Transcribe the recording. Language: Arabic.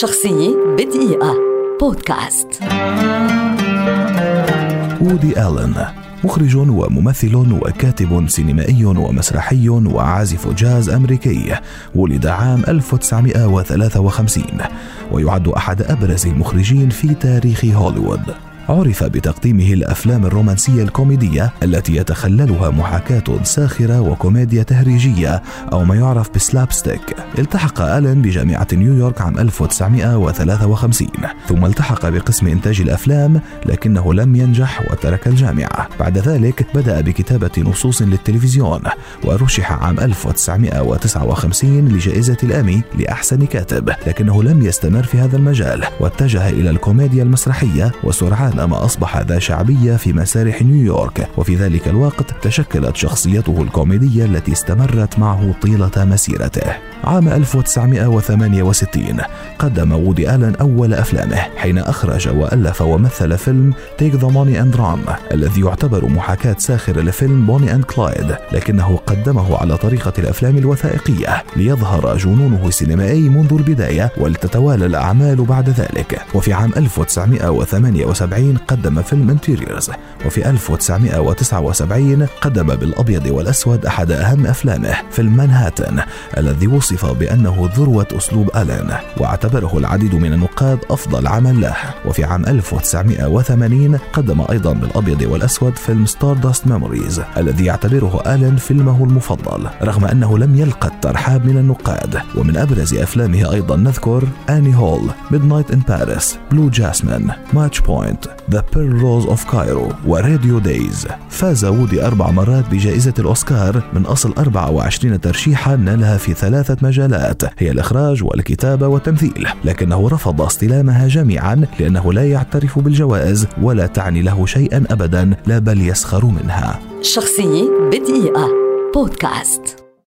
شخصية بدقيقة. بودكاست. وودي آلن مخرج وممثل وكاتب سينمائي ومسرحي وعازف جاز أمريكي ولد عام 1953 ويعد أحد أبرز المخرجين في تاريخ هوليوود. عرف بتقديمه الأفلام الرومانسية الكوميدية التي يتخللها محاكاة ساخرة وكوميديا تهريجية أو ما يعرف ب slapstick. التحق الن بجامعة نيويورك عام 1953 ثم التحق بقسم إنتاج الأفلام لكنه لم ينجح وترك الجامعة. بعد ذلك بدأ بكتابة نصوص للتلفزيون ورشح عام 1959 لجائزة الإيمي لأحسن كاتب لكنه لم يستمر في هذا المجال واتجه إلى الكوميديا المسرحية وسرعان ما أصبح ذا شعبية في مسارح نيويورك وفي ذلك الوقت تشكلت شخصيته الكوميدية التي استمرت معه طيلة مسيرته. عام 1968 قدم وودي آلن أول أفلامه حين أخرج وألف ومثل فيلم Take the Money and Run الذي يعتبر محاكاة ساخرة لفيلم Bonnie and Clyde لكنه قدمه على طريقة الأفلام الوثائقية ليظهر جنونه السينمائي منذ البداية ولتتوالى الأعمال بعد ذلك. وفي عام 1978 قدم فيلم Interiors وفي 1979 قدم بالأبيض والأسود أحد أهم أفلامه فيلم مانهاتن الذي وصف بأنه ذروة أسلوب ألين واعتبره العديد من النقاد أفضل عمل له. وفي عام 1980 قدم أيضا بالأبيض والأسود فيلم Stardust Memories الذي يعتبره ألين فيلمه المفضل رغم أنه لم يلقى الترحاب من النقاد. ومن أبرز أفلامه أيضا نذكر Annie Hall Midnight in Paris Blue Jasmine Match Point The Purple Rose of Cairo و Radio Days فاز وودي أربع مرات بجائزة الأوسكار من أصل 24 ترشيحا نالها في ثلاثة مجالات. هي الإخراج والكتابة والتمثيل. لكنه رفض استلامها جميعا لأنه لا يعترف بالجوائز ولا تعني له شيئا أبدا لا بل يسخر منها. شخصية بدقيقة. بودكاست.